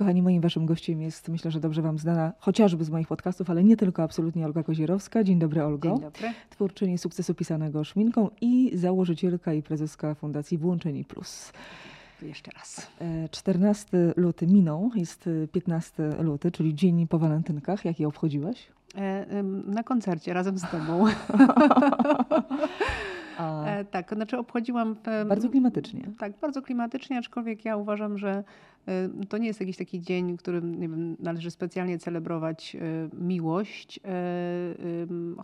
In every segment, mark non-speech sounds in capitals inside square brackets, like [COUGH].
Kochani, moim waszym gościem jest, myślę, że dobrze wam znana, chociażby z moich podcastów, ale nie tylko, absolutnie Olga Kozierowska. Dzień dobry, Olgo. Dzień dobry. Twórczyni sukcesu pisanego szminką i założycielka i prezeska Fundacji Włączeni Plus. Jeszcze raz. 14 e, luty minął, jest 15 luty, czyli dzień po walentynkach. Jak je obchodziłaś? E, na koncercie razem z tobą. [LAUGHS] A... E, tak, znaczy obchodziłam. Bardzo klimatycznie. Tak, bardzo klimatycznie, aczkolwiek ja uważam, że e, to nie jest jakiś taki dzień, w którym wiem, należy specjalnie celebrować miłość,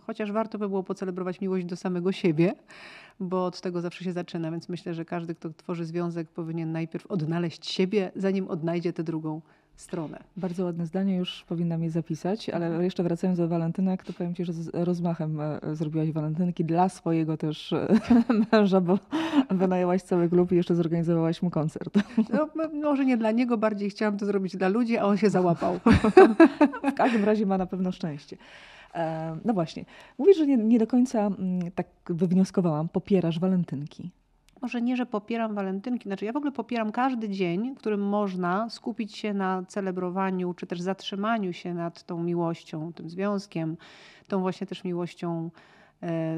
chociaż warto by było pocelebrować miłość do samego siebie, bo od tego zawsze się zaczyna, więc myślę, że każdy, kto tworzy związek, powinien najpierw odnaleźć siebie, zanim odnajdzie tę drugą stronę. Bardzo ładne zdanie, już powinnam je zapisać, ale mhm. jeszcze wracając do walentynek, to powiem Ci, że z rozmachem e, zrobiłaś walentynki dla swojego też e, [LAUGHS] męża, bo wynajęłaś cały klub i jeszcze zorganizowałaś mu koncert. [LAUGHS] No, może nie dla niego, bardziej chciałam to zrobić dla ludzi, a on się załapał. [LAUGHS] w każdym razie ma na pewno szczęście. E, no właśnie, mówisz, że nie, nie do końca mm, tak wywnioskowałam, popierasz walentynki może nie, że popieram walentynki, znaczy ja w ogóle popieram każdy dzień, w którym można skupić się na celebrowaniu, czy też zatrzymaniu się nad tą miłością, tym związkiem, tą właśnie też miłością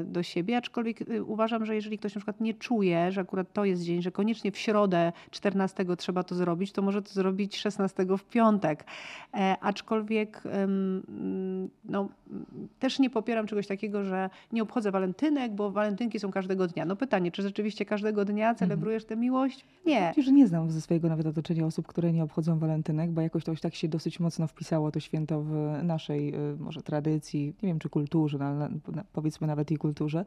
do siebie, aczkolwiek y, uważam, że jeżeli ktoś na przykład nie czuje, że akurat to jest dzień, że koniecznie w środę 14 trzeba to zrobić, to może to zrobić 16 w piątek. E, aczkolwiek no, też nie popieram czegoś takiego, że nie obchodzę walentynek, bo walentynki są każdego dnia. No pytanie, czy rzeczywiście każdego dnia mhm. celebrujesz tę miłość? Nie. Myślę, że nie znam ze swojego nawet otoczenia osób, które nie obchodzą walentynek, bo jakoś to tak się dosyć mocno wpisało to święto w naszej y, może tradycji, nie wiem czy kulturze, no, powiedzmy nawet i kulturze,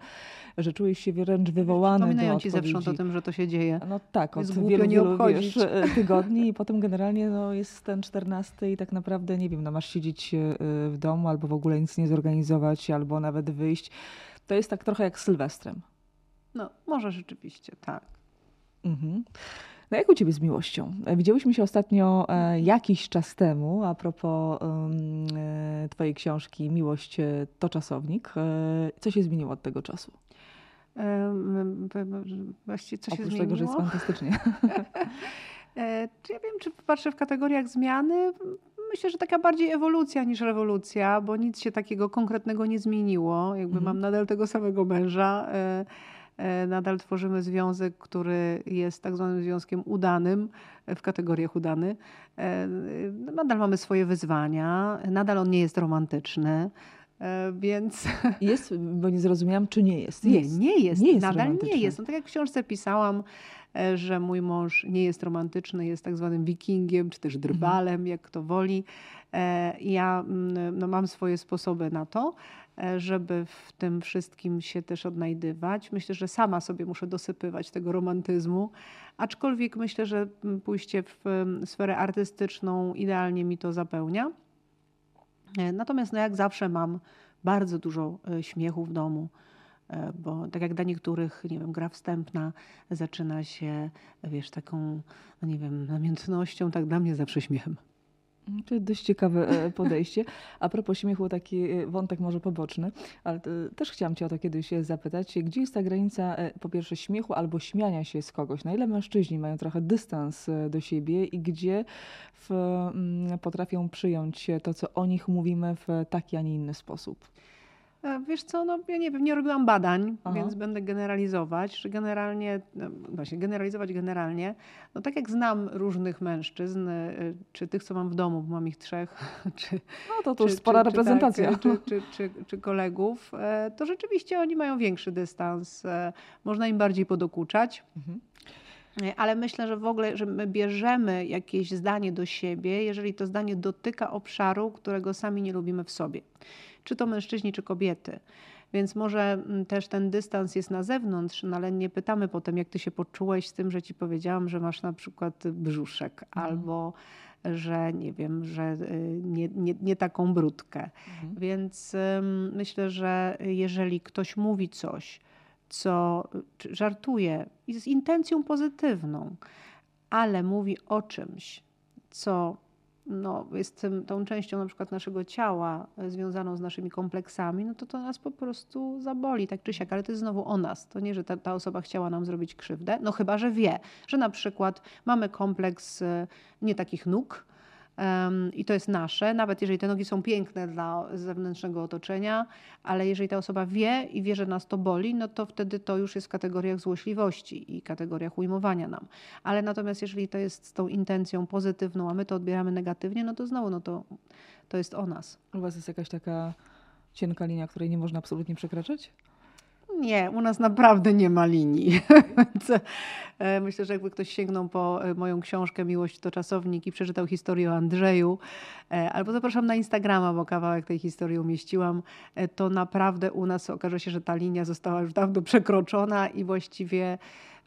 że czujesz się wręcz wywołany Przypominają do ci zewsząd o tym, że to się dzieje. No tak, od wielu, wielu wiesz, [LAUGHS] tygodni i [LAUGHS] potem generalnie no, jest ten czternasty i tak naprawdę, nie wiem, no, masz siedzieć e, w domu albo w ogóle nic nie zorganizować, albo nawet wyjść. To jest tak trochę jak z Sylwestrem. No, może rzeczywiście, tak. Mhm. No jak u ciebie z miłością? E, widziałyśmy się ostatnio e, jakiś czas temu a propos e, twojej książki Miłość to czasownik. E, co się zmieniło od tego czasu? Właściwie co Oprócz się tego, że jest fantastycznie. [LAUGHS] E, czy ja wiem, czy patrzę w kategoriach zmiany? Myślę, że taka bardziej ewolucja niż rewolucja, bo nic się takiego konkretnego nie zmieniło. Jakby mhm. mam nadal tego samego męża. E, E, nadal tworzymy związek, który jest tak zwanym związkiem udanym, w kategoriach udany. E, nadal mamy swoje wyzwania, nadal on nie jest romantyczny. E, więc. [LAUGHS] Jest, bo nie zrozumiałam, czy nie jest. Nie, nie jest. Nie jest nadal nie jest. No, tak jak w książce pisałam, że mój mąż nie jest romantyczny, jest tak zwanym wikingiem, czy też drbalem, mhm. jak kto woli. Ja mm, no, mam swoje sposoby na to. E, żeby w tym wszystkim się też odnajdywać. Myślę, że sama sobie muszę dosypywać tego romantyzmu, aczkolwiek myślę, że pójście w sferę artystyczną idealnie mi to zapełnia. E, natomiast no jak zawsze mam bardzo dużo e, śmiechu w domu, bo tak jak dla niektórych, nie wiem, gra wstępna zaczyna się, wiesz, taką, no nie wiem, namiętnością, tak dla mnie zawsze śmiechem. To dość ciekawe e, [LAUGHS] podejście. A propos śmiechu, taki e, wątek może poboczny, ale też chciałam Cię o to kiedyś zapytać. Gdzie jest ta granica, e, po pierwsze, śmiechu albo śmiania się z kogoś? Na ile mężczyźni mają trochę dystans do siebie i gdzie w, mm, potrafią przyjąć to, co o nich mówimy w taki, a nie inny sposób? E, wiesz co, no ja nie wiem, nie robiłam badań, Aha. więc będę generalizować, że generalnie, no właśnie generalizować generalnie, no tak jak znam różnych mężczyzn, e, czy tych, co mam w domu, bo mam ich trzech, [LAUGHS] czy... No to to już spora czy, reprezentacja. Tak, czy, czy, czy, czy, kolegów, e, to rzeczywiście oni mają większy dystans, można im bardziej podokuczać. Mhm. Ale myślę, że w ogóle, że my bierzemy jakieś zdanie do siebie, jeżeli to zdanie dotyka obszaru, którego sami nie lubimy w sobie czy to mężczyźni, czy kobiety. Więc może mm, też ten dystans jest na zewnątrz, no ale nie pytamy potem, jak ty się poczułeś z tym, że ci powiedziałam, że masz na przykład brzuszek mhm. albo że nie wiem, że y, nie, nie, nie taką brudkę. Mhm. Więc myślę, że jeżeli ktoś mówi coś, co żartuje z intencją pozytywną, ale mówi o czymś, co no, jest tą częścią na przykład naszego ciała e, związaną z naszymi kompleksami, no to to nas po prostu zaboli, tak czy siak, ale to jest znowu o nas. To nie, że ta, ta osoba chciała nam zrobić krzywdę, no chyba, że wie, że na przykład mamy kompleks e, nie takich nóg, i to jest nasze, nawet jeżeli te nogi są piękne dla zewnętrznego otoczenia, ale jeżeli ta osoba wie i wie, że nas to boli, no to wtedy to już jest w kategoriach złośliwości i kategoriach ujmowania nam. Ale natomiast jeżeli to jest z tą intencją pozytywną, a my to odbieramy negatywnie, no to znowu no to, to jest o nas. U Was jest jakaś taka cienka linia, której nie można absolutnie przekraczać? Nie, u nas naprawdę nie ma linii. [LAUGHS] E, myślę, że jakby ktoś sięgnął po e, moją książkę Miłość to czasownik i przeczytał historię o Andrzeju, e, albo zapraszam na Instagrama, bo kawałek tej historii umieściłam, to naprawdę u nas okaże się, że ta linia została już dawno przekroczona i właściwie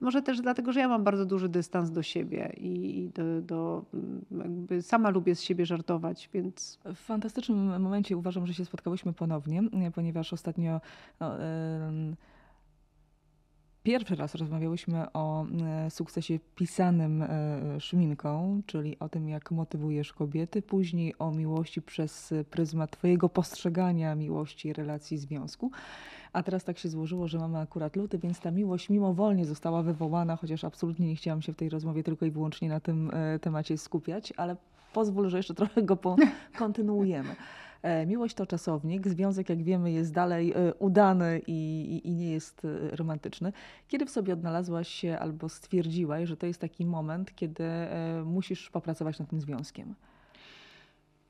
może też dlatego, że ja mam bardzo duży dystans do siebie i do, do jakby sama lubię z siebie żartować, więc... W fantastycznym momencie uważam, że się spotkałyśmy ponownie, ponieważ ostatnio no, Pierwszy raz rozmawiałyśmy o e, sukcesie pisanym e, szminką, czyli o tym, jak motywujesz kobiety, później o miłości przez pryzmat Twojego postrzegania miłości, relacji, związku. A teraz tak się złożyło, że mamy akurat luty, więc ta miłość mimowolnie została wywołana, chociaż absolutnie nie chciałam się w tej rozmowie tylko i wyłącznie na tym e, temacie skupiać, ale pozwól, że jeszcze trochę go [LAUGHS] kontynuujemy. E, miłość to czasownik, związek, jak wiemy, jest dalej e, udany i, i, i, nie jest romantyczny. Kiedy w sobie odnalazłaś się albo stwierdziłaś, że to jest taki moment, kiedy musisz popracować nad tym związkiem?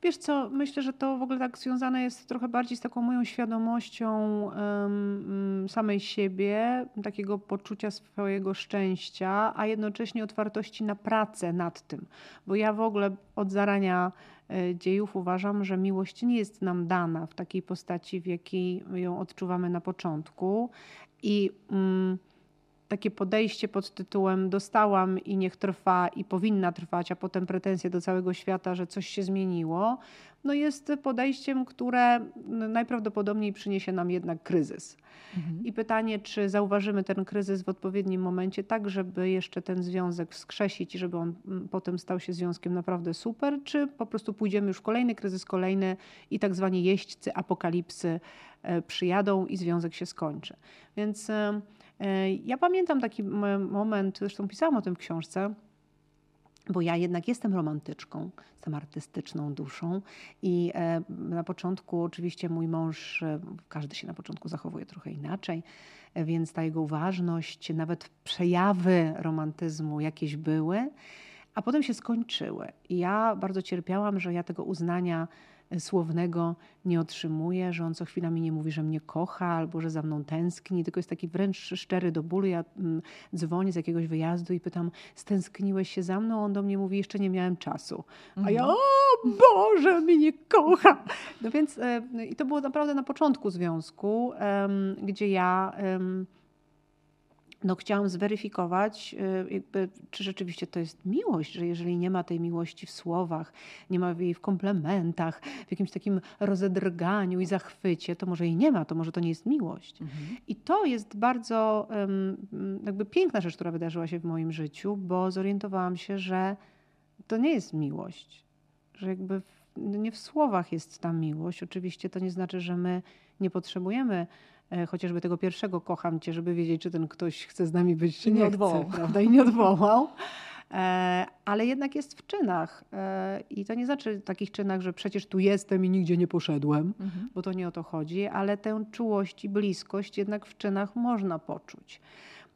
Wiesz co, myślę, że to w ogóle tak związane jest trochę bardziej z taką moją świadomością um, samej siebie, takiego poczucia swojego szczęścia, a jednocześnie otwartości na pracę nad tym. Bo ja w ogóle od zarania E, dziejów uważam, że miłość nie jest nam dana w takiej postaci, w jakiej ją odczuwamy na początku. I mm, takie podejście pod tytułem dostałam i niech trwa i powinna trwać, a potem pretensje do całego świata, że coś się zmieniło, no jest podejściem, które najprawdopodobniej przyniesie nam jednak kryzys. Mhm. I pytanie, czy zauważymy ten kryzys w odpowiednim momencie, tak żeby jeszcze ten związek wskrzesić i żeby on mm, potem stał się związkiem naprawdę super, czy po prostu pójdziemy już w kolejny kryzys, kolejny i tak zwani jeźdźcy apokalipsy e, przyjadą i związek się skończy. Więc ja pamiętam taki moment, zresztą pisałam o tym w książce, bo ja jednak jestem romantyczką, jestem artystyczną duszą i e, na początku oczywiście mój mąż, e, każdy się na początku zachowuje trochę inaczej, e, więc ta jego uważność, nawet przejawy romantyzmu jakieś były, a potem się skończyły. I ja bardzo cierpiałam, że ja tego uznania słownego nie otrzymuje, że on co chwila mi nie mówi, że mnie kocha albo że za mną tęskni, tylko jest taki wręcz szczery do bólu. Ja mm, dzwonię z jakiegoś wyjazdu i pytam, stęskniłeś się za mną? On do mnie mówi, jeszcze nie miałem czasu. A ja, mhm. o Boże, mnie nie kocha. No więc e, i to było naprawdę na początku związku, gdzie ja no, chciałam zweryfikować, y, jakby, czy rzeczywiście to jest miłość, że jeżeli nie ma tej miłości w słowach, nie ma jej w komplementach, w jakimś takim rozedrganiu i zachwycie, to może jej nie ma, to może to nie jest miłość. Mhm. I to jest bardzo jakby piękna rzecz, która wydarzyła się w moim życiu, bo zorientowałam się, że to nie jest miłość, że jakby nie w słowach jest ta miłość. Oczywiście to nie znaczy, że my nie potrzebujemy chociażby tego pierwszego kocham cię, żeby wiedzieć, czy ten ktoś chce z nami być, czy nie, nie odwołał. Chce, prawda? I nie odwołał. E, ale jednak jest w czynach. E, I to nie znaczy takich czynach, że przecież tu jestem i nigdzie nie poszedłem, mhm. bo to nie o to chodzi, ale tę czułość i bliskość jednak w czynach można poczuć.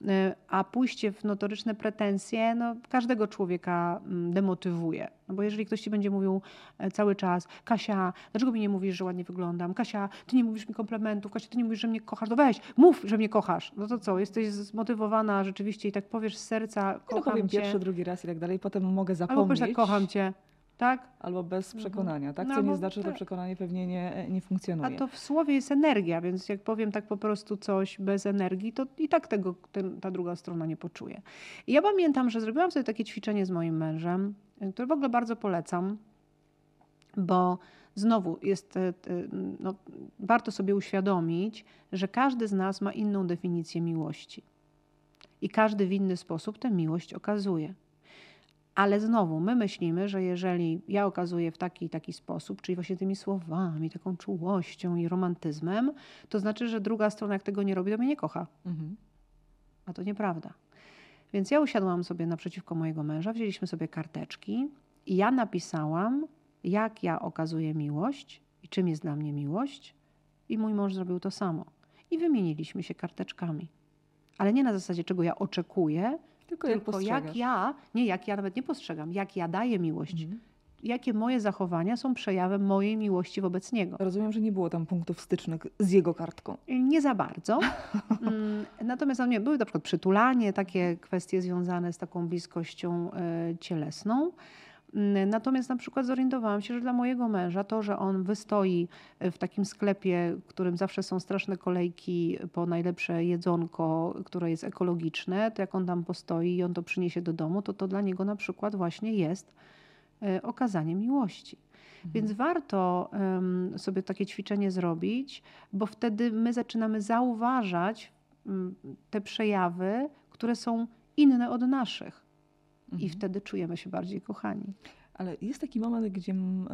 Y, a pójście w notoryczne pretensje no, każdego człowieka mm, demotywuje. No bo jeżeli ktoś ci będzie mówił e, cały czas, Kasia, dlaczego mi nie mówisz, że ładnie wyglądam? Kasia, ty nie mówisz mi komplementów, Kasia, ty nie mówisz, że mnie kochasz, no weź, mów, że mnie kochasz. No to co, jesteś zmotywowana rzeczywiście i tak powiesz z serca, kocham ja to powiem cię. pierwszy, drugi raz i tak dalej, potem mogę zapomnieć. Albo powiesz tak, kocham cię tak? Albo bez mhm. przekonania, tak? Co no, nie znaczy, że to tak. przekonanie pewnie nie, nie funkcjonuje. A to w słowie jest energia, więc jak powiem tak po prostu coś bez energii, to i tak tego ten, ta druga strona nie poczuje. I ja pamiętam, że zrobiłam sobie takie ćwiczenie z moim mężem, które w ogóle bardzo polecam, bo znowu jest, e, no, warto sobie uświadomić, że każdy z nas ma inną definicję miłości. I każdy w inny sposób tę miłość okazuje. Ale znowu, my myślimy, że jeżeli ja okazuję w taki i taki sposób, czyli właśnie tymi słowami, taką czułością i romantyzmem, to znaczy, że druga strona, jak tego nie robi, to mnie nie kocha. Mhm. A to nieprawda. Więc ja usiadłam sobie naprzeciwko mojego męża, wzięliśmy sobie karteczki i ja napisałam jak ja okazuję miłość i czym jest dla mnie miłość. I mój mąż zrobił to samo. I wymieniliśmy się karteczkami. Ale nie na zasadzie, czego ja oczekuję, Tylko, jak tylko jak ja, nie jak ja nawet nie postrzegam, jak ja daję miłość. Mhm. Jakie moje zachowania są przejawem mojej miłości wobec niego. Rozumiem, że nie było tam punktów stycznych z jego kartką. Nie za bardzo. [LAUGHS] Mm, Natomiast no nie, były na przykład przytulanie, takie kwestie związane z taką bliskością e, cielesną. Natomiast na przykład zorientowałam się, że dla mojego męża to, że on wystoi w takim sklepie, w którym zawsze są straszne kolejki po najlepsze jedzonko, które jest ekologiczne, to jak on tam postoi i on to przyniesie do domu, to to dla niego na przykład właśnie jest e, okazanie miłości. Więc warto sobie takie ćwiczenie zrobić, bo wtedy my zaczynamy zauważać te przejawy, które są inne od naszych. I Mhm. wtedy czujemy się bardziej kochani. Ale jest taki moment, gdzie mm,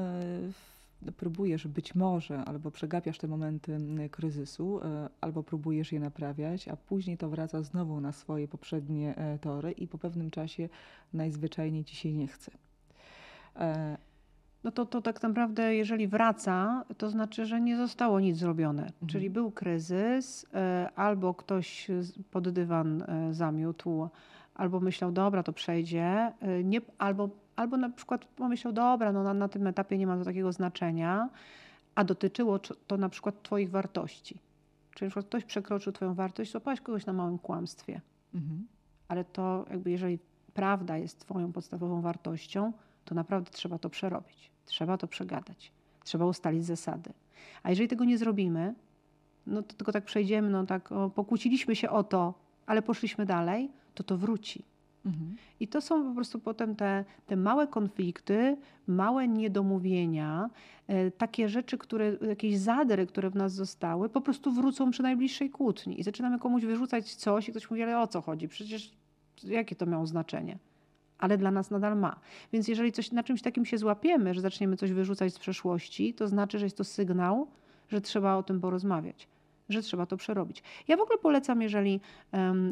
e, próbujesz być może, albo przegapiasz te momenty mm, kryzysu, e, albo próbujesz je naprawiać, a później to wraca znowu na swoje poprzednie e, tory i po pewnym czasie najzwyczajniej ci się nie chce. No to, to tak naprawdę, jeżeli wraca, to znaczy, że nie zostało nic zrobione. Czyli był kryzys, albo ktoś pod dywan zamiótł, albo myślał, dobra, to przejdzie, e, nie, albo, albo na przykład pomyślał, dobra, no na, na tym etapie nie ma to takiego znaczenia, a dotyczyło cz- to na przykład Twoich wartości. Czyli na przykład ktoś przekroczył Twoją wartość, złapałeś kogoś na małym kłamstwie mhm. ale to jakby jeżeli prawda jest twoją podstawową wartością, to naprawdę trzeba to przerobić. Trzeba to przegadać. Trzeba ustalić zasady. A jeżeli tego nie zrobimy, no to tylko tak przejdziemy, no tak o, pokłóciliśmy się o to, ale poszliśmy dalej, to to wróci. Mhm. I to są po prostu potem te, te małe konflikty, małe niedomówienia, e, takie rzeczy, które, jakieś zadry, które w nas zostały, po prostu wrócą przy najbliższej kłótni. I zaczynamy komuś wyrzucać coś i ktoś mówi, ale o co chodzi? Przecież jakie to miało znaczenie? Ale dla nas nadal ma. Więc jeżeli coś, na czymś takim się złapiemy, że zaczniemy coś wyrzucać z przeszłości, to znaczy, że jest to sygnał, że trzeba o tym porozmawiać, że trzeba to przerobić. Ja w ogóle polecam, jeżeli,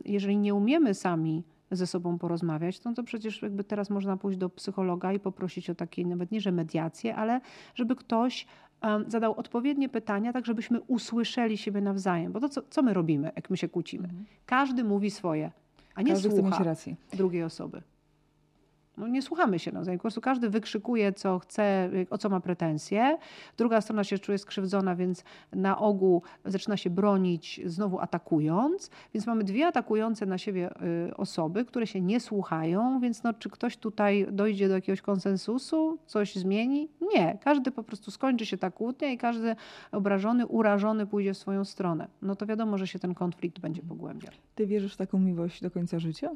jeżeli nie umiemy sami ze sobą porozmawiać, no to przecież jakby teraz można pójść do psychologa i poprosić o takie, nawet nie, że mediację, ale żeby ktoś zadał odpowiednie pytania, tak żebyśmy usłyszeli siebie nawzajem. Bo to co, co my robimy, jak my się kłócimy? Każdy mówi swoje, a nie Każdy słucha drugiej osoby. No nie słuchamy się nawzajem. Po prostu każdy wykrzykuje, co chce, o co ma pretensje. Druga strona się czuje skrzywdzona, więc na ogół zaczyna się bronić, znowu atakując. Więc mamy dwie atakujące na siebie y, osoby, które się nie słuchają. Więc no, czy ktoś tutaj dojdzie do jakiegoś konsensusu, coś zmieni? Nie. Każdy po prostu skończy się ta kłótnia i każdy obrażony, urażony pójdzie w swoją stronę. No to wiadomo, że się ten konflikt będzie pogłębiał. Ty wierzysz w taką miłość do końca życia?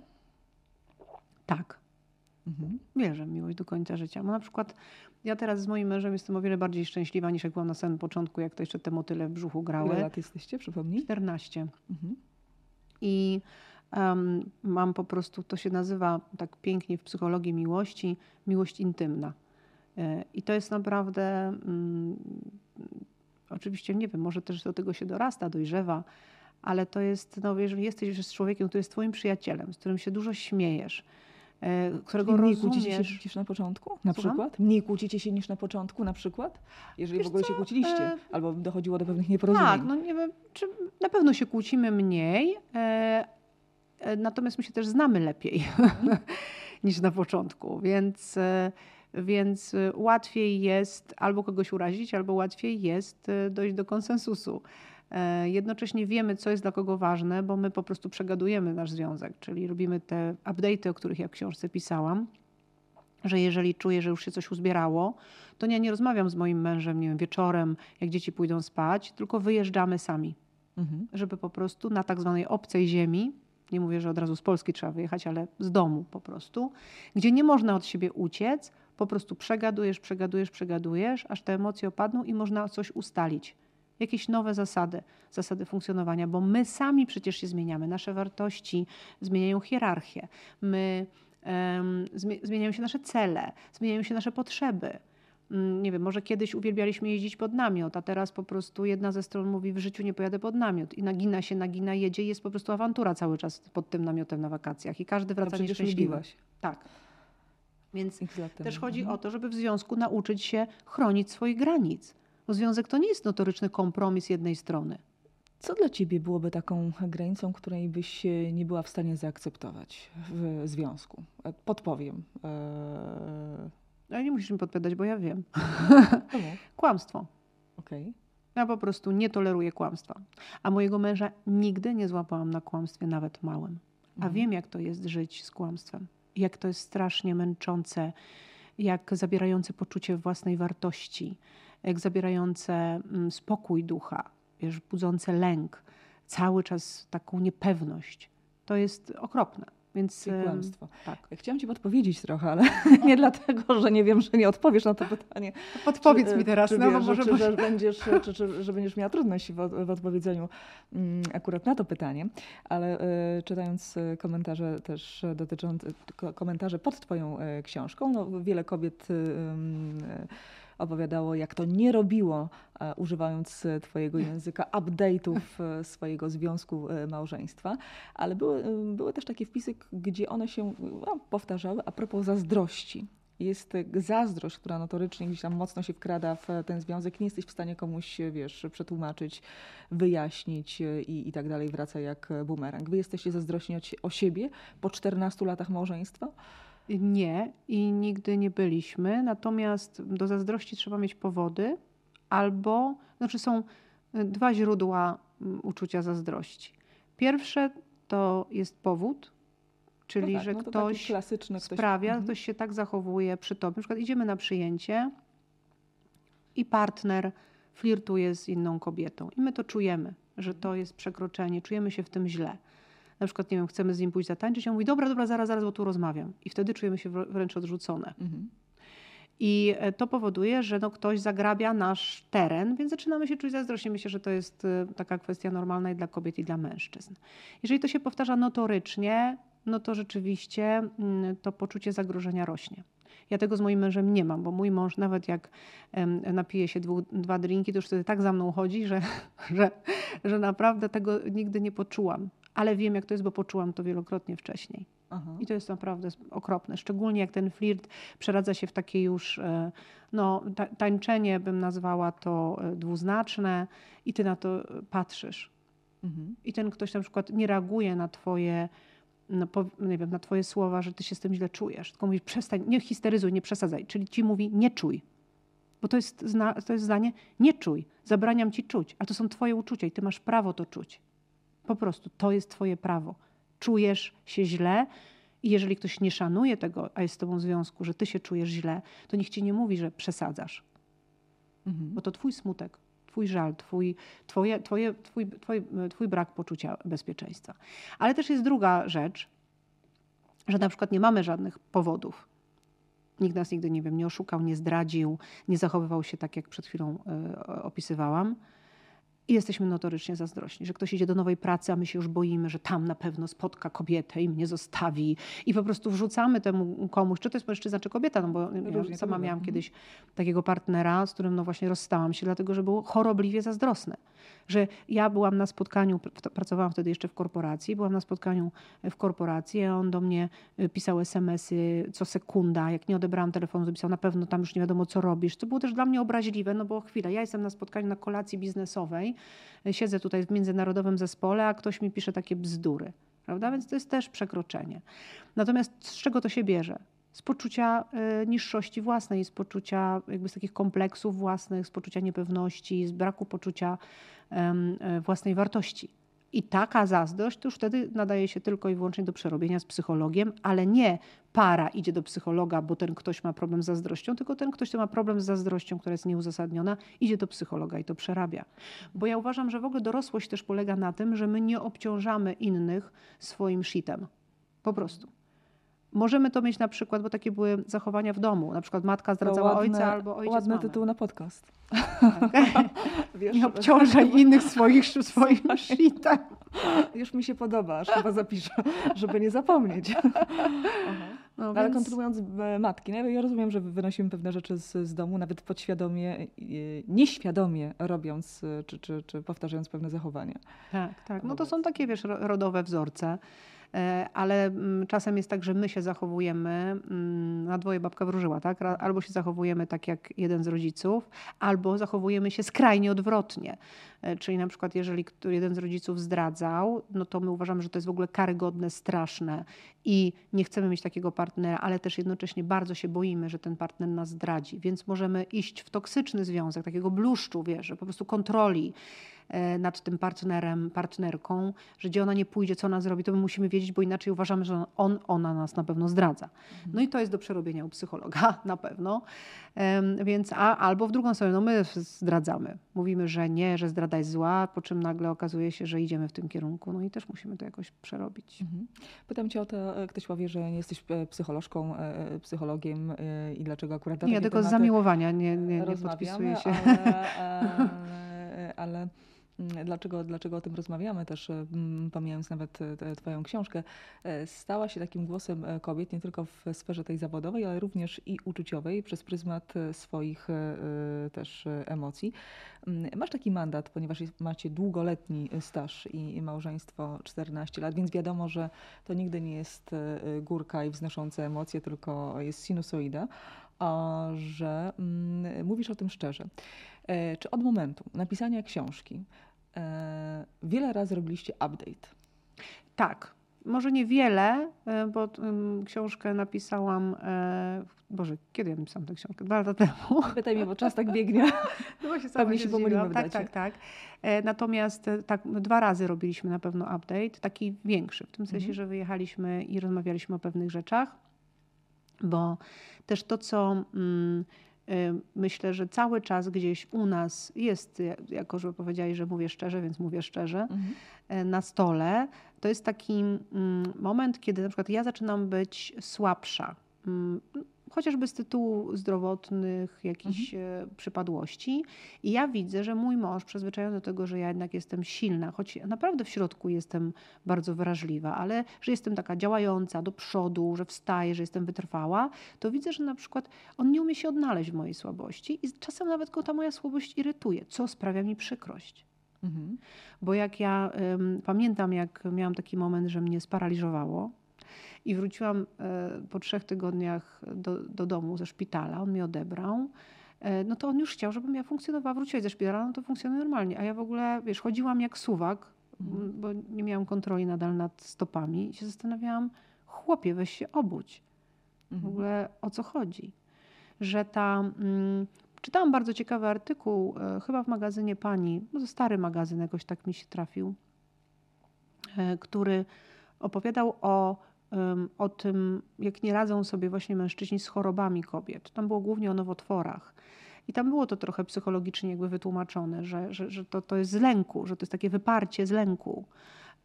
Tak. Mhm. wierzę w miłość do końca życia. Bo na przykład ja teraz z moim mężem jestem o wiele bardziej szczęśliwa niż jak byłam na samym początku, jak to jeszcze te motyle w brzuchu Ile grały. lat jesteście, przypomnij? 14. Mhm. I em, mam po prostu, to się nazywa tak pięknie w psychologii miłości, miłość intymna. E, I to jest naprawdę, mm, oczywiście nie wiem, może też do tego się dorasta, dojrzewa, ale to jest, no, jeżeli jesteś już z człowiekiem, który jest twoim przyjacielem, z którym się dużo śmiejesz, którego Czyli mniej kłócicie się niż na początku? Na Słucham? przykład? Mniej kłócicie się niż na początku na przykład? Jeżeli Wiesz w ogóle się co, kłóciliście, e, albo dochodziło do pewnych nieporozumień. Tak, no nie wiem, czy na pewno się kłócimy mniej, e, e, natomiast my się też znamy lepiej [LAUGHS] niż na początku, więc, e, więc e, łatwiej jest albo kogoś urazić, albo łatwiej jest e, dojść do konsensusu. E, Jednocześnie wiemy, co jest dla kogo ważne, bo my po prostu przegadujemy nasz związek, czyli robimy te update'y, o których ja w książce pisałam że jeżeli czuję, że już się coś uzbierało, to ja nie rozmawiam z moim mężem, nie wiem, wieczorem, jak dzieci pójdą spać, tylko wyjeżdżamy sami, Mhm. żeby po prostu na tak zwanej obcej ziemi, nie mówię, że od razu z Polski trzeba wyjechać, ale z domu po prostu, gdzie nie można od siebie uciec, po prostu przegadujesz, przegadujesz, przegadujesz, aż te emocje opadną i można coś ustalić. Jakieś nowe zasady, zasady funkcjonowania, bo my sami przecież się zmieniamy. Nasze wartości zmieniają hierarchię. My zmie- zmieniają się nasze cele, zmieniają się nasze potrzeby. Mm, Nie wiem, może kiedyś uwielbialiśmy jeździć pod namiot, a teraz po prostu jedna ze stron mówi, w życiu nie pojadę pod namiot. I nagina się, nagina, jedzie i jest po prostu awantura cały czas pod tym namiotem na wakacjach. I każdy wraca przecież nieszczęśliwy. lubiłaś. Tak. Więc też chodzi Mhm. o to, żeby w związku nauczyć się chronić swoich granic. Bo związek to nie jest notoryczny kompromis jednej strony. Co dla ciebie byłoby taką granicą, której byś e, nie była w stanie zaakceptować w związku? E, Podpowiem. Eee, Ale nie musisz mi podpowiadać, bo ja wiem. [LAUGHS] Kłamstwo. Okej. Ja po prostu nie toleruję kłamstwa. A mojego męża nigdy nie złapałam na kłamstwie, nawet małym. A Mhm. wiem, jak to jest żyć z kłamstwem. Jak to jest strasznie męczące, jak zabierające poczucie własnej wartości, zabierające mm, spokój ducha, wiesz, budzące lęk, cały czas taką niepewność. To jest okropne. Więc em, kłamstwo. tak. Chciałam ci podpowiedzieć trochę, ale [LAUGHS] nie dlatego, że nie wiem, że nie odpowiesz na to pytanie. Podpowiedz Czy, mi teraz, czy, no wiesz, może... czy, że będziesz, czy, czy, że będziesz miała trudność w, w odpowiedzeniu mm, akurat na to pytanie, ale e, czytając e, komentarze też dotyczące, ko- komentarze pod twoją e, książką, no, wiele kobiet em, e, opowiadało, jak to nie robiło, e, używając e, twojego języka, update'ów e, swojego związku małżeństwa, ale były, były też takie wpisy, gdzie one się no, powtarzały a propos zazdrości. Jest zazdrość, która notorycznie gdzieś tam mocno się wkrada w ten związek. Nie jesteś w stanie komuś, wiesz, przetłumaczyć, wyjaśnić i, i tak dalej. Wraca jak bumerang. Wy jesteście zazdrośni o siebie po 14 latach małżeństwa? Nie i nigdy nie byliśmy. Natomiast do zazdrości trzeba mieć powody, albo, znaczy są y, dwa źródła mm, uczucia zazdrości. Pierwsze to jest powód, czyli no tak, że no ktoś, sprawia, Mhm. ktoś się tak zachowuje przy tobie. Na przykład idziemy na przyjęcie i partner flirtuje z inną kobietą. I my to czujemy, że to jest przekroczenie, czujemy się w tym źle. Na przykład, nie wiem, chcemy z nim pójść zatańczyć, on mówi, dobra, dobra, zaraz, zaraz, bo tu rozmawiam. I wtedy czujemy się wr- wręcz odrzucone. Mhm. I e, to powoduje, że no, ktoś zagrabia nasz teren, więc zaczynamy się czuć zazdrośnie. Myślę, że to jest e, taka kwestia normalna i dla kobiet, i dla mężczyzn. Jeżeli to się powtarza notorycznie, no to rzeczywiście mm, to poczucie zagrożenia rośnie. Ja tego z moim mężem nie mam, bo mój mąż nawet jak napije się dwu, dwa drinki, to już wtedy tak za mną chodzi, że, [LAUGHS] że, że naprawdę tego nigdy nie poczułam. Ale wiem, jak to jest, bo poczułam to wielokrotnie wcześniej. Aha. I to jest naprawdę okropne. Szczególnie jak ten flirt przeradza się w takie już, e, no, ta, tańczenie bym nazwała to e, dwuznaczne i ty na to e, patrzysz. Mhm. I ten ktoś na przykład nie reaguje na twoje, no, po, nie wiem, na twoje słowa, że ty się z tym źle czujesz. Tylko mówi, przestań, nie histeryzuj, nie przesadzaj. Czyli ci mówi, nie czuj. Bo to jest, to jest zdanie, nie czuj, zabraniam ci czuć. A to są twoje uczucia i ty masz prawo to czuć. Po prostu, to jest twoje prawo. Czujesz się źle i jeżeli ktoś nie szanuje tego, a jest z tobą w związku, że ty się czujesz źle, to nikt ci nie mówi, że przesadzasz. Mhm. Bo to twój smutek, twój żal, twój, twoje, twoje, twój, twój, twój brak poczucia bezpieczeństwa. Ale też jest druga rzecz, że na przykład nie mamy żadnych powodów. Nikt nas nigdy, nie wiem, nie oszukał, nie zdradził, nie zachowywał się tak, jak przed chwilą y, opisywałam. I jesteśmy notorycznie zazdrośni, że ktoś idzie do nowej pracy, a my się już boimy, że tam na pewno spotka kobietę i mnie zostawi. I po prostu wrzucamy temu komuś, czy to jest mężczyzna, czy kobieta, no bo ja Różnie sama miałam Mhm. kiedyś takiego partnera, z którym no właśnie rozstałam się, dlatego że był chorobliwie zazdrosny. Że ja byłam na spotkaniu, pr- pracowałam wtedy jeszcze w korporacji, byłam na spotkaniu w korporacji, a on do mnie y, pisał smsy co sekunda. Jak nie odebrałam telefonu, to pisał na pewno tam już nie wiadomo co robisz. To było też dla mnie obraźliwe, no bo chwilę, ja jestem na spotkaniu na kolacji biznesowej, y, siedzę tutaj w międzynarodowym zespole, a ktoś mi pisze takie bzdury. Prawda? Więc to jest też przekroczenie. Natomiast z czego to się bierze? Z poczucia y, niższości własnej, z poczucia jakby z takich kompleksów własnych, z poczucia niepewności, z braku poczucia e, własnej wartości. I taka zazdrość to już wtedy nadaje się tylko i wyłącznie do przerobienia z psychologiem, ale nie para idzie do psychologa, bo ten ktoś ma problem z zazdrością, tylko ten ktoś, kto ma problem z zazdrością, która jest nieuzasadniona, idzie do psychologa i to przerabia. Bo ja uważam, że w ogóle dorosłość też polega na tym, że my nie obciążamy innych swoim shitem. Po prostu. Możemy to mieć na przykład, bo takie były zachowania w domu. Na przykład matka zdradzała ładne, ojca albo ojciec Ładny tytuł na podcast. [LAUGHS] Wiesz, Nie obciążaj innych swoich, [LAUGHS] swoim shitem. Już mi się podoba, aż chyba zapiszę, żeby nie zapomnieć. [LAUGHS] No, Ale więc- kontynuując e, matki, no ja rozumiem, że wynosimy pewne rzeczy z, z domu, nawet podświadomie, e, nieświadomie robiąc e, czy, czy, czy powtarzając pewne zachowania. Tak, tak. No to są takie, wiesz, ro- rodowe wzorce. E, ale mm, czasem jest tak, że my się zachowujemy, mm, na dwoje babka wróżyła, tak? Albo się zachowujemy tak jak jeden z rodziców, albo zachowujemy się skrajnie odwrotnie. E, czyli na przykład jeżeli jeden z rodziców zdradzał, no to my uważamy, że to jest w ogóle karygodne, straszne i nie chcemy mieć takiego partnera, ale też jednocześnie bardzo się boimy, że ten partner nas zdradzi, więc możemy iść w toksyczny związek, takiego bluszczu, wiesz, po prostu kontroli nad tym partnerem, partnerką, że gdzie ona nie pójdzie, co ona zrobi, to my musimy wiedzieć, bo inaczej uważamy, że on, ona nas na pewno zdradza. Mhm. No i to jest do przerobienia u psychologa [LAUGHS] na pewno. Więc a, albo w drugą stronę, no my zdradzamy. Mówimy, że nie, że zdrada jest zła, po czym nagle okazuje się, że idziemy w tym kierunku. No i też musimy to jakoś przerobić. Mhm. Pytam cię o to, e, ktoś powie, że nie jesteś e, psycholożką, psychologiem i dlaczego akurat Nie, ja tylko z zamiłowania nie, nie, nie podpisuję się. Ale, [LAUGHS] ale Mm, dlaczego, dlaczego o tym rozmawiamy, też mm, pomijając nawet e, Twoją książkę, e, stała się takim głosem e, kobiet nie tylko w sferze tej zawodowej, ale również i uczuciowej przez pryzmat swoich też emocji. Mm, masz taki mandat, ponieważ macie długoletni staż i małżeństwo 14 lat, więc wiadomo, że to nigdy nie jest górka i wznoszące emocje, tylko jest sinusoida, że mówisz o tym szczerze. Czy od momentu napisania książki E, wiele razy robiliście update. Tak. Może niewiele, e, bo książkę napisałam, e, Boże, kiedy ja napisałam tę książkę? Dwa lata temu. [LAUGHS] Pytaj mnie, bo czas tak biegnie. [LAUGHS] No właśnie, Pewnie się, pomylimy Tak, tak, tak. Natomiast tak, dwa razy robiliśmy na pewno update, taki większy, w tym sensie, mhm. że wyjechaliśmy i rozmawialiśmy o pewnych rzeczach, bo też to, co... Mm, myślę, że cały czas gdzieś u nas jest, jako że powiedziałeś, że mówię szczerze, więc mówię szczerze, mhm. E, na stole, to jest taki mm, moment, kiedy na przykład ja zaczynam być słabsza mm, chociażby z tytułu zdrowotnych jakichś mhm. E, przypadłości. I ja widzę, że mój mąż, przyzwyczajony do tego, że ja jednak jestem silna, choć naprawdę w środku jestem bardzo wrażliwa, ale że jestem taka działająca do przodu, że wstaję, że jestem wytrwała, to widzę, że na przykład on nie umie się odnaleźć w mojej słabości i czasem nawet go ta moja słabość irytuje, co sprawia mi przykrość. Mhm. Bo jak ja pamiętam, jak miałam taki moment, że mnie sparaliżowało, i wróciłam e, po trzech tygodniach do, do domu ze szpitala, on mnie odebrał e, no to on już chciał, żebym ja funkcjonowała. Wróciłeś ze szpitala, no to funkcjonuje normalnie. A ja w ogóle, wiesz, chodziłam jak suwak, mhm. bo nie miałam kontroli nadal nad stopami i się zastanawiałam, chłopie, weź się obudź. Mhm. W ogóle o co chodzi? Że ta... Mm, czytałam bardzo ciekawy artykuł, e, chyba w magazynie Pani, no to stary magazyn jakoś tak mi się trafił, który opowiadał o o tym, jak nie radzą sobie właśnie mężczyźni z chorobami kobiet. Tam było głównie o nowotworach. I tam było to trochę psychologicznie jakby wytłumaczone, że, że, że to, to jest z lęku, że to jest takie wyparcie z lęku.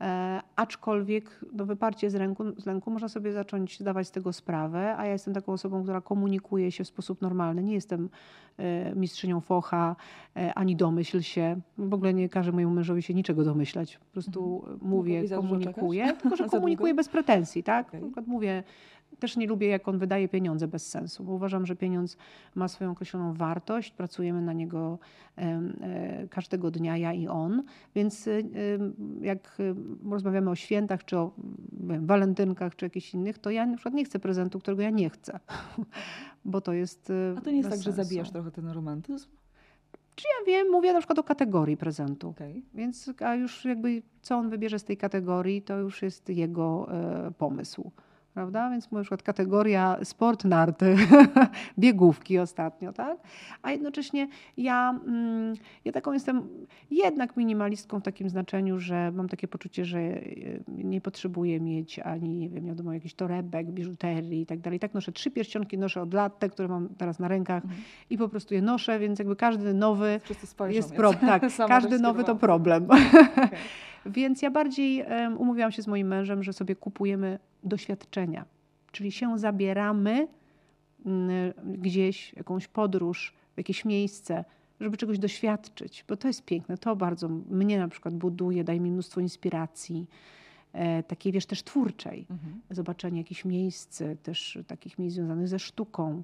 E, aczkolwiek no, wyparcie z, ręku, z lęku można sobie zacząć zdawać z tego sprawę, a ja jestem taką osobą, która komunikuje się w sposób normalny. Nie jestem e, mistrzynią focha, e, ani domyśl się. W ogóle nie każę mojemu mężowi się niczego domyślać. Po prostu mhm. mówię, komunikuję, [LAUGHS] tylko że komunikuję bez pretensji. Tak? Okay. Na przykład mówię, też nie lubię, jak on wydaje pieniądze bez sensu, bo uważam, że pieniądz ma swoją określoną wartość, pracujemy na niego e, każdego dnia, ja i on, więc e, jak rozmawiamy o świętach, czy o wiem, walentynkach, czy jakichś innych, to ja na przykład nie chcę prezentu, którego ja nie chcę, [LAUGHS] bo to jest A to nie jest tak, sensu. że zabijasz trochę ten romantyzm? Czy ja wiem, mówię na przykład o kategorii prezentu. Okay. Więc a już jakby co on wybierze z tej kategorii, to już jest jego e, pomysł prawda? Więc na przykład kategoria sport narty, [LAUGHS] biegówki ostatnio, tak? A jednocześnie ja, mm, ja taką jestem jednak minimalistką w takim znaczeniu, że mam takie poczucie, że e, nie potrzebuję mieć ani, nie wiem, wiadomo, jakichś torebek, biżuterii i tak dalej. Tak noszę trzy pierścionki, noszę od lat, te, które mam teraz na rękach mhm. i po prostu je noszę, więc jakby każdy nowy jest problem. [LAUGHS] Tak, każdy nowy to problem. [LAUGHS] Okay. Więc ja bardziej um, umówiłam się z moim mężem, że sobie kupujemy doświadczenia, czyli się zabieramy mm, gdzieś, jakąś podróż, w jakieś miejsce, żeby czegoś doświadczyć, bo to jest piękne. To bardzo mnie na przykład buduje, daje mi mnóstwo inspiracji. E, takiej, wiesz, też twórczej. Mhm. Zobaczenie jakichś miejsc, też takich miejsc związanych ze sztuką.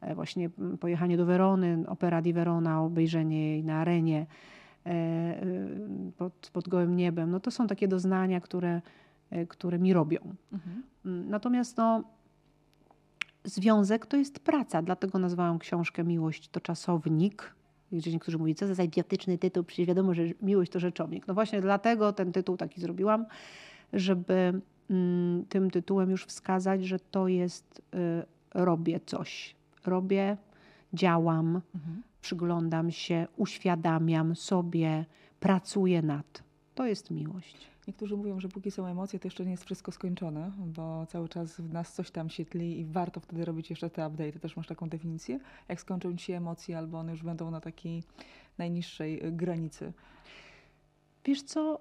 E, właśnie pojechanie do Werony, Opera di Verona, obejrzenie jej na arenie. E, pod, pod gołym niebem. No to są takie doznania, które e, które mi robią. Mhm. Mm, natomiast no, związek to jest praca, dlatego nazwałam książkę Miłość to czasownik. Jeżeli niektórzy mówią, co za idiotyczny tytuł, przecież wiadomo, że miłość to rzeczownik. No właśnie dlatego ten tytuł taki zrobiłam, żeby mm, tym tytułem już wskazać, że to jest y, robię coś. Robię, działam, mhm. przyglądam się, uświadamiam sobie, pracuję nad. To jest miłość. Niektórzy mówią, że póki są emocje, to jeszcze nie jest wszystko skończone, bo cały czas w nas coś tam się tli i warto wtedy robić jeszcze te update. Też masz taką definicję? Jak skończą ci się emocje, albo one już będą na takiej najniższej y, granicy? Wiesz co?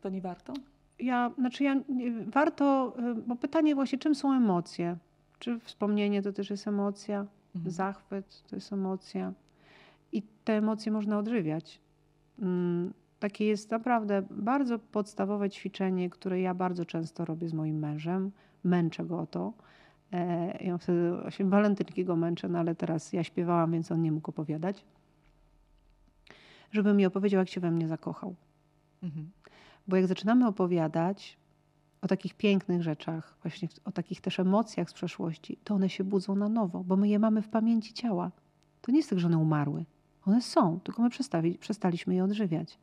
to nie warto? Ja, znaczy ja, warto, bo pytanie właśnie, czym są emocje? Czy wspomnienie to też jest emocja? Mhm. Zachwyt to jest emocja. I te emocje można odżywiać. Mm, takie jest naprawdę bardzo podstawowe ćwiczenie, które ja bardzo często robię z moim mężem. Męczę go o to. E, ja wtedy właśnie walentynki go męczę, no ale teraz ja śpiewałam, więc on nie mógł opowiadać. Żeby mi opowiedział, jak się we mnie zakochał. Mhm. Bo jak zaczynamy opowiadać o takich pięknych rzeczach, właśnie o takich też emocjach z przeszłości, to one się budzą na nowo, bo my je mamy w pamięci ciała. To nie jest tak, że one umarły. One są, tylko my przestaliśmy je odżywiać.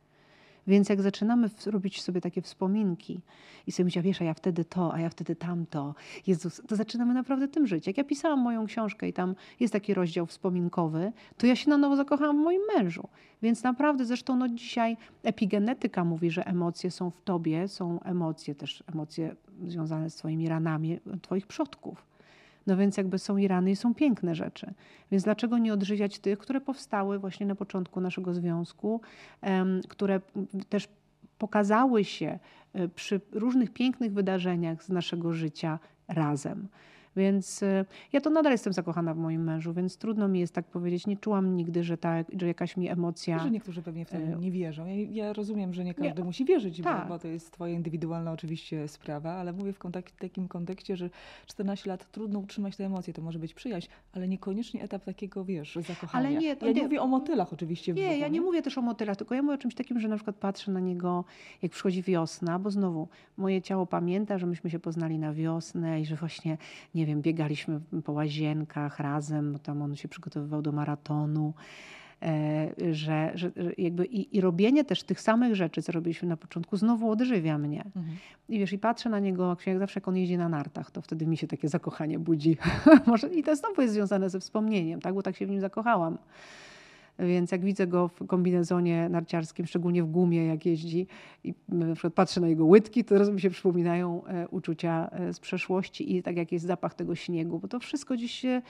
Więc jak zaczynamy robić sobie takie wspominki i sobie myśleć, wiesz, a ja wtedy to, a ja wtedy tamto, Jezus, to zaczynamy naprawdę tym żyć. Jak ja pisałam moją książkę i tam jest taki rozdział wspominkowy, to ja się na nowo zakochałam w moim mężu. Więc naprawdę, zresztą no dzisiaj epigenetyka mówi, że emocje są w tobie, są emocje też, emocje związane z twoimi ranami twoich przodków. No więc jakby są i rany i są piękne rzeczy. Więc dlaczego nie odżywiać tych, które powstały właśnie na początku naszego związku, które też pokazały się e, przy różnych pięknych wydarzeniach z naszego życia razem. Więc y, ja to nadal jestem zakochana w moim mężu, więc trudno mi jest tak powiedzieć. Nie czułam nigdy, że, ta, że jakaś mi emocja. Że niektórzy pewnie w to y, nie wierzą. Ja, ja rozumiem, że nie każdy nie. musi wierzyć, bo, tak. bo, to jest Twoja indywidualna oczywiście sprawa, ale mówię w kontek takim kontekście, że 14 lat trudno utrzymać te emocje. To może być przyjaźń, ale niekoniecznie etap takiego, wiesz, zakochania. Ale nie, to ja nie, nie mówię o motylach oczywiście. Nie, ja nie mówię też o motylach, tylko ja mówię o czymś takim, że na przykład patrzę na niego, jak przychodzi wiosna, bo znowu moje ciało pamięta, że myśmy się poznali na wiosnę i że właśnie, nie wiem, biegaliśmy po łazienkach razem, bo tam on się przygotowywał do maratonu. E, że, że jakby i, i, robienie też tych samych rzeczy, co robiliśmy na początku, znowu odżywia mnie. Mhm. I wiesz, i patrzę na niego, jak zawsze jak on jeździ na nartach, to wtedy mi się takie zakochanie budzi. [LAUGHS] Może I to znowu jest związane ze wspomnieniem, tak? bo tak się w nim zakochałam. Więc jak widzę go w kombinezonie narciarskim, szczególnie w gumie, jak jeździ i na przykład patrzę na jego łydki, to mi się przypominają e, uczucia e, z przeszłości i tak jak jest zapach tego śniegu, bo to wszystko gdzieś się e,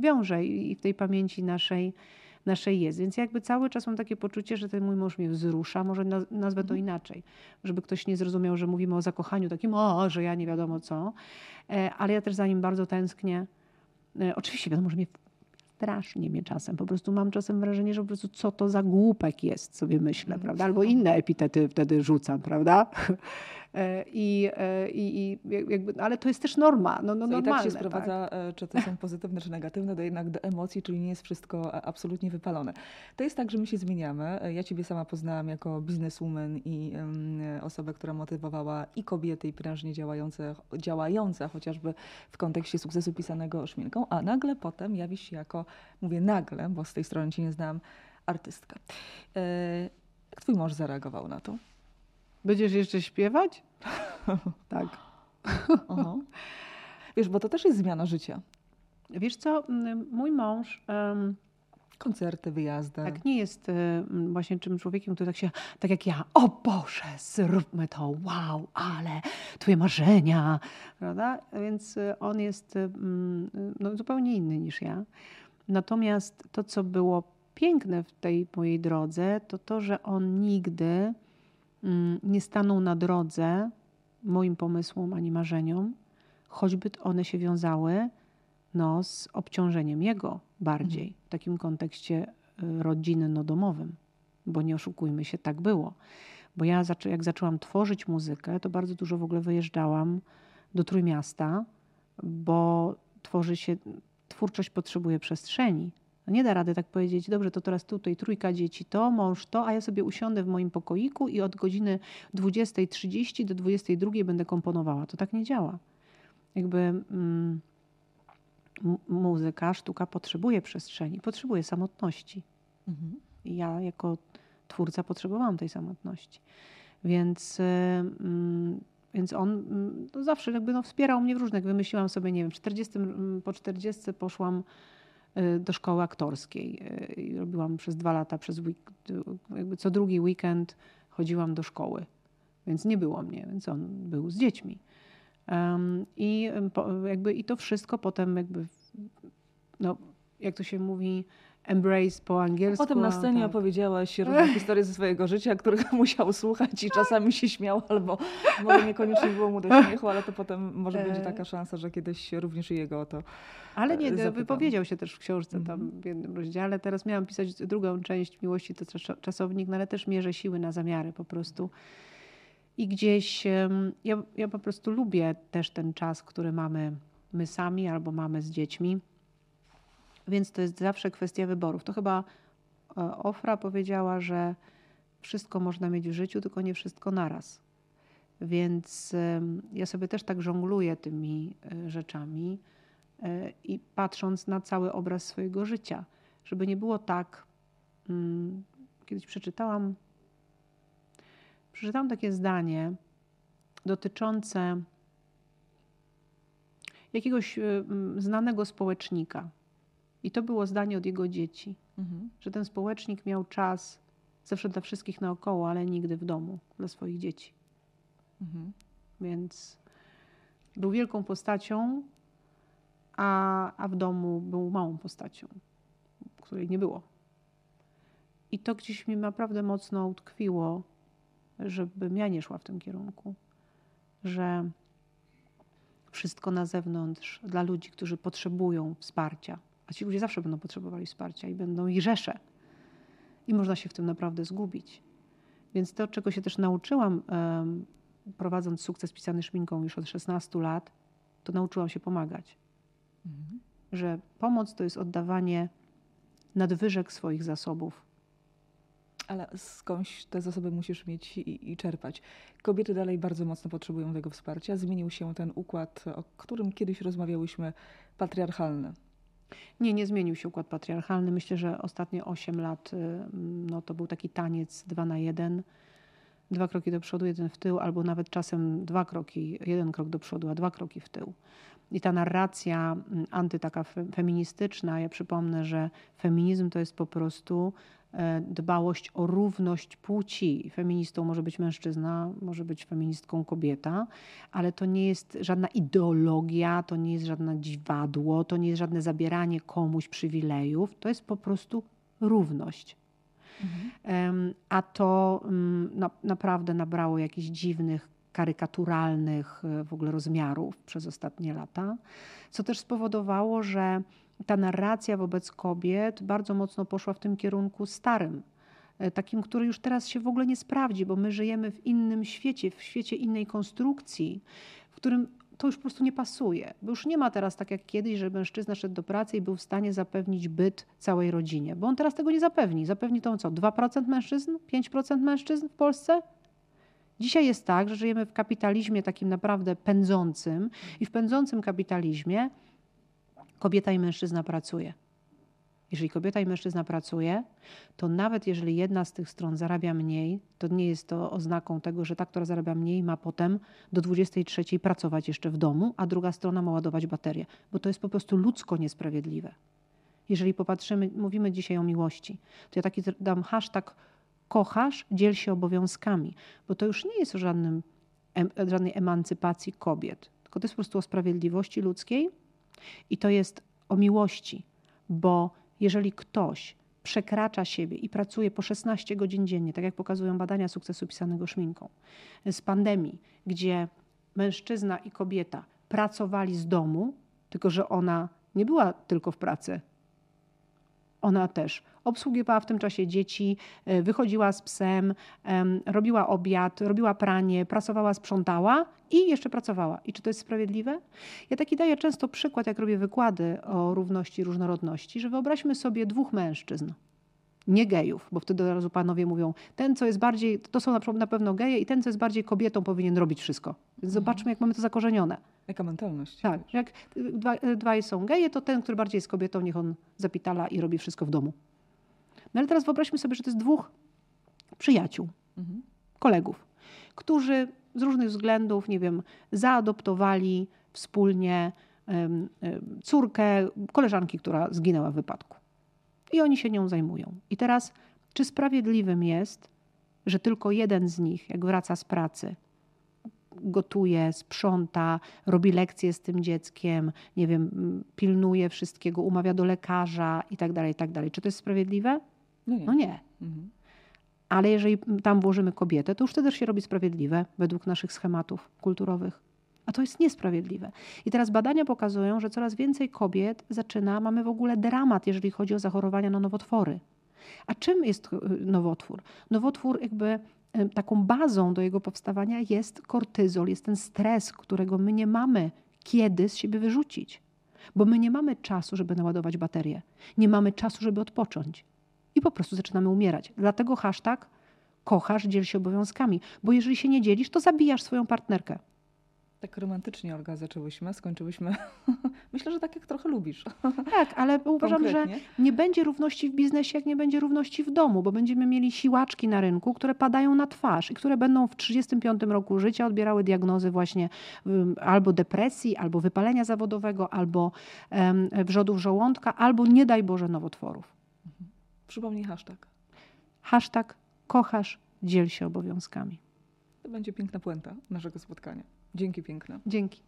wiąże i w tej pamięci naszej naszej jest. Więc jakby cały czas mam takie poczucie, że ten mój mąż mnie wzrusza, może nazwę to mhm. inaczej, żeby ktoś nie zrozumiał, że mówimy o zakochaniu takim, o, że ja nie wiadomo co, ale ja też za nim bardzo tęsknię. Oczywiście wiadomo, że mnie strasznie mnie czasem. Po prostu mam czasem wrażenie, że po prostu co to za głupek jest, sobie myślę, mm. prawda? Albo inne epitety wtedy rzucam, prawda? E, I, e, i, i jakby, ale to jest też norma, no, no normalne. I tak się sprowadza, tak? czy to są [LAUGHS] pozytywne, czy negatywne, do jednak do emocji, czyli nie jest wszystko absolutnie wypalone. To jest tak, że my się zmieniamy. Ja ciebie sama poznałam jako bizneswoman i um, osobę, która motywowała i kobiety, i prężnie działające, działające chociażby w kontekście sukcesu pisanego szminką, a nagle potem jawi się jako, mówię nagle, bo z tej strony cię nie znam, artystka. Jak twój mąż zareagował na to? Będziesz jeszcze śpiewać? [LAUGHS] tak. Aha. Wiesz, bo to też jest zmiana życia. Wiesz co, mój mąż... Um, Koncerty, wyjazdy. Tak, nie jest um, właśnie czym człowiekiem, który tak się, tak jak ja, o Boże, zróbmy to, wow, ale twoje marzenia, prawda? Więc y, on jest um, no, zupełnie inny niż ja. Natomiast to, co było piękne w tej mojej drodze, to to, że on nigdy nie staną na drodze moim pomysłom ani marzeniom, choćby one się wiązały no, z obciążeniem jego bardziej, w takim kontekście y, rodzinno-domowym, bo nie oszukujmy się, tak było. Bo ja jak zaczęłam tworzyć muzykę, to bardzo dużo w ogóle wyjeżdżałam do Trójmiasta, bo tworzy się, twórczość potrzebuje przestrzeni, No nie da rady tak powiedzieć, dobrze, to teraz tutaj trójka dzieci, to, mąż to, a ja sobie usiądę w moim pokoiku i od godziny 20.30 do 22.00 będę komponowała. To tak nie działa. Jakby mm, muzyka, sztuka potrzebuje przestrzeni, potrzebuje samotności. Mhm. I ja jako twórca potrzebowałam tej samotności. Więc, mm, więc on mm, no zawsze jakby no wspierał mnie w różnych. Wymyśliłam sobie, nie wiem, 40, mm, po 40 poszłam y, do szkoły aktorskiej. Y, robiłam przez dwa lata, przez week, jakby co drugi weekend chodziłam do szkoły. Więc nie było mnie, więc on był z dziećmi. Um, I, jakby, I to wszystko potem jakby, no, jak to się mówi, embrace po angielsku. Potem na scenie tak. opowiedziałaś różne historie ze swojego życia, których [LAUGHS] musiał słuchać i czasami się śmiał, albo może niekoniecznie było mu do śmiechu, ale to potem może będzie taka szansa, że kiedyś również jego o to Ale nie, zapytam. wypowiedział się też w książce tam mhm. w jednym rozdziale. Teraz miałam pisać drugą część Miłości to czasownik, no ale też mierzę siły na zamiary po prostu. I gdzieś ja, ja po prostu lubię też ten czas, który mamy my sami albo mamy z dziećmi więc to jest zawsze kwestia wyborów. To chyba e, Ofra powiedziała, że wszystko można mieć w życiu, tylko nie wszystko naraz. Więc ja sobie też tak żongluję tymi e, rzeczami e, i patrząc na cały obraz swojego życia, żeby nie było tak. Mm, kiedyś przeczytałam, przeczytałam takie zdanie dotyczące jakiegoś znanego społecznika. I to było zdanie od jego dzieci, mhm. że ten społecznik miał czas zawsze dla wszystkich naokoło, ale nigdy w domu dla swoich dzieci. Mhm. Więc był wielką postacią, a, a w domu był małą postacią, której nie było. I to gdzieś mi naprawdę mocno utkwiło, żebym ja nie szła w tym kierunku, że wszystko na zewnątrz dla ludzi, którzy potrzebują wsparcia, a ci ludzie zawsze będą potrzebowali wsparcia i będą ich rzesze. I można się w tym naprawdę zgubić. Więc to, czego się też nauczyłam, prowadząc sukces pisany szminką już od 16 lat, to nauczyłam się pomagać. Mhm. Że pomoc to jest oddawanie nadwyżek swoich zasobów. Ale skądś te zasoby musisz mieć i, i, czerpać. Kobiety dalej bardzo mocno potrzebują tego wsparcia. Zmienił się ten układ, o którym kiedyś rozmawiałyśmy, patriarchalny. Nie, nie zmienił się układ patriarchalny. Myślę, że ostatnie 8 lat y, no, to był taki taniec dwa na jeden. Dwa kroki do przodu, jeden w tył, albo nawet czasem dwa kroki, jeden krok do przodu, a dwa kroki w tył. I ta narracja mm, antytaka feministyczna, ja przypomnę, że feminizm to jest po prostu dbałość o równość płci. Feministą może być mężczyzna, może być feministką kobieta, ale to nie jest żadna ideologia, to nie jest żadne dziwadło, to nie jest żadne zabieranie komuś przywilejów, to jest po prostu równość. Mhm. A to mm, na, naprawdę nabrało jakichś dziwnych, karykaturalnych e, w ogóle rozmiarów przez ostatnie lata, co też spowodowało, że ta narracja wobec kobiet bardzo mocno poszła w tym kierunku starym, e, takim, który już teraz się w ogóle nie sprawdzi, bo my żyjemy w innym świecie, w świecie innej konstrukcji, w którym to już po prostu nie pasuje. Bo już nie ma teraz tak jak kiedyś, że mężczyzna szedł do pracy i był w stanie zapewnić byt całej rodzinie, bo on teraz tego nie zapewni. Zapewni to co? 2% mężczyzn? 5% mężczyzn w Polsce? Dzisiaj jest tak, że żyjemy w kapitalizmie takim naprawdę pędzącym i w pędzącym kapitalizmie kobieta i mężczyzna pracuje. Jeżeli kobieta i mężczyzna pracuje, to nawet jeżeli jedna z tych stron zarabia mniej, to nie jest to oznaką tego, że ta, która zarabia mniej, ma potem do 23 pracować jeszcze w domu, a druga strona ma ładować baterię, bo to jest po prostu ludzko niesprawiedliwe. Jeżeli popatrzymy, mówimy dzisiaj o miłości, to ja taki dam hashtag kochasz, dziel się obowiązkami, bo to już nie jest o żadnym, żadnej emancypacji kobiet, tylko to jest po prostu o sprawiedliwości ludzkiej, i to jest o miłości, bo jeżeli ktoś przekracza siebie i pracuje po 16 godzin dziennie, tak jak pokazują badania sukcesu pisanego szminką, z pandemii, gdzie mężczyzna i kobieta pracowali z domu, tylko że ona nie była tylko w pracy. Ona też obsługiwała w tym czasie dzieci, e, wychodziła z psem, robiła obiad, robiła pranie, pracowała, sprzątała i jeszcze pracowała. I czy to jest sprawiedliwe? Ja taki daję często przykład, jak robię wykłady o równości i różnorodności, że wyobraźmy sobie dwóch mężczyzn nie gejów, bo wtedy od razu panowie mówią, ten co jest bardziej, to są na pewno geje i ten co jest bardziej kobietą powinien robić wszystko. Więc mhm. zobaczmy jak mamy to zakorzenione. Jaka mentalność. Tak, jak dwa, dwaj są geje, to ten, który bardziej jest kobietą, niech on zapitala i robi wszystko w domu. No ale teraz wyobraźmy sobie, że to jest dwóch przyjaciół, mhm. kolegów, którzy z różnych względów, nie wiem, zaadoptowali wspólnie córkę koleżanki, która zginęła w wypadku i oni się nią zajmują. I teraz, czy sprawiedliwym jest, że tylko jeden z nich, jak wraca z pracy, gotuje, sprząta, robi lekcje z tym dzieckiem, nie wiem, pilnuje wszystkiego, umawia do lekarza i tak dalej, i tak dalej. Czy to jest sprawiedliwe? No nie. No nie. Mhm. Ale jeżeli tam włożymy kobietę, to już wtedy też się robi sprawiedliwe według naszych schematów kulturowych. A to jest niesprawiedliwe. I teraz badania pokazują, że coraz więcej kobiet zaczyna, mamy w ogóle dramat, jeżeli chodzi o zachorowania na nowotwory. A czym jest e, nowotwór? Nowotwór jakby e, taką bazą do jego powstawania jest kortyzol, jest ten stres, którego my nie mamy kiedy z siebie wyrzucić. Bo my nie mamy czasu, żeby naładować baterię. Nie mamy czasu, żeby odpocząć. I po prostu zaczynamy umierać. Dlatego hashtag kochasz, dziel się obowiązkami. Bo jeżeli się nie dzielisz, to zabijasz swoją partnerkę. Tak romantycznie, Olga, zaczęłyśmy, skończyłyśmy. [LAUGHS] Myślę, że tak jak trochę lubisz. [LAUGHS] Tak, ale uważam, że nie będzie równości w biznesie, jak nie będzie równości w domu, bo będziemy mieli siłaczki na rynku, które padają na twarz i które będą w 35 roku życia odbierały diagnozy właśnie albo depresji, albo wypalenia zawodowego, albo um, wrzodów żołądka, albo nie daj Boże nowotworów. Mhm. Przypomnij hashtag. Hashtag kochasz, dziel się obowiązkami. To będzie piękna puenta naszego spotkania. Dzięki piękne. Dzięki.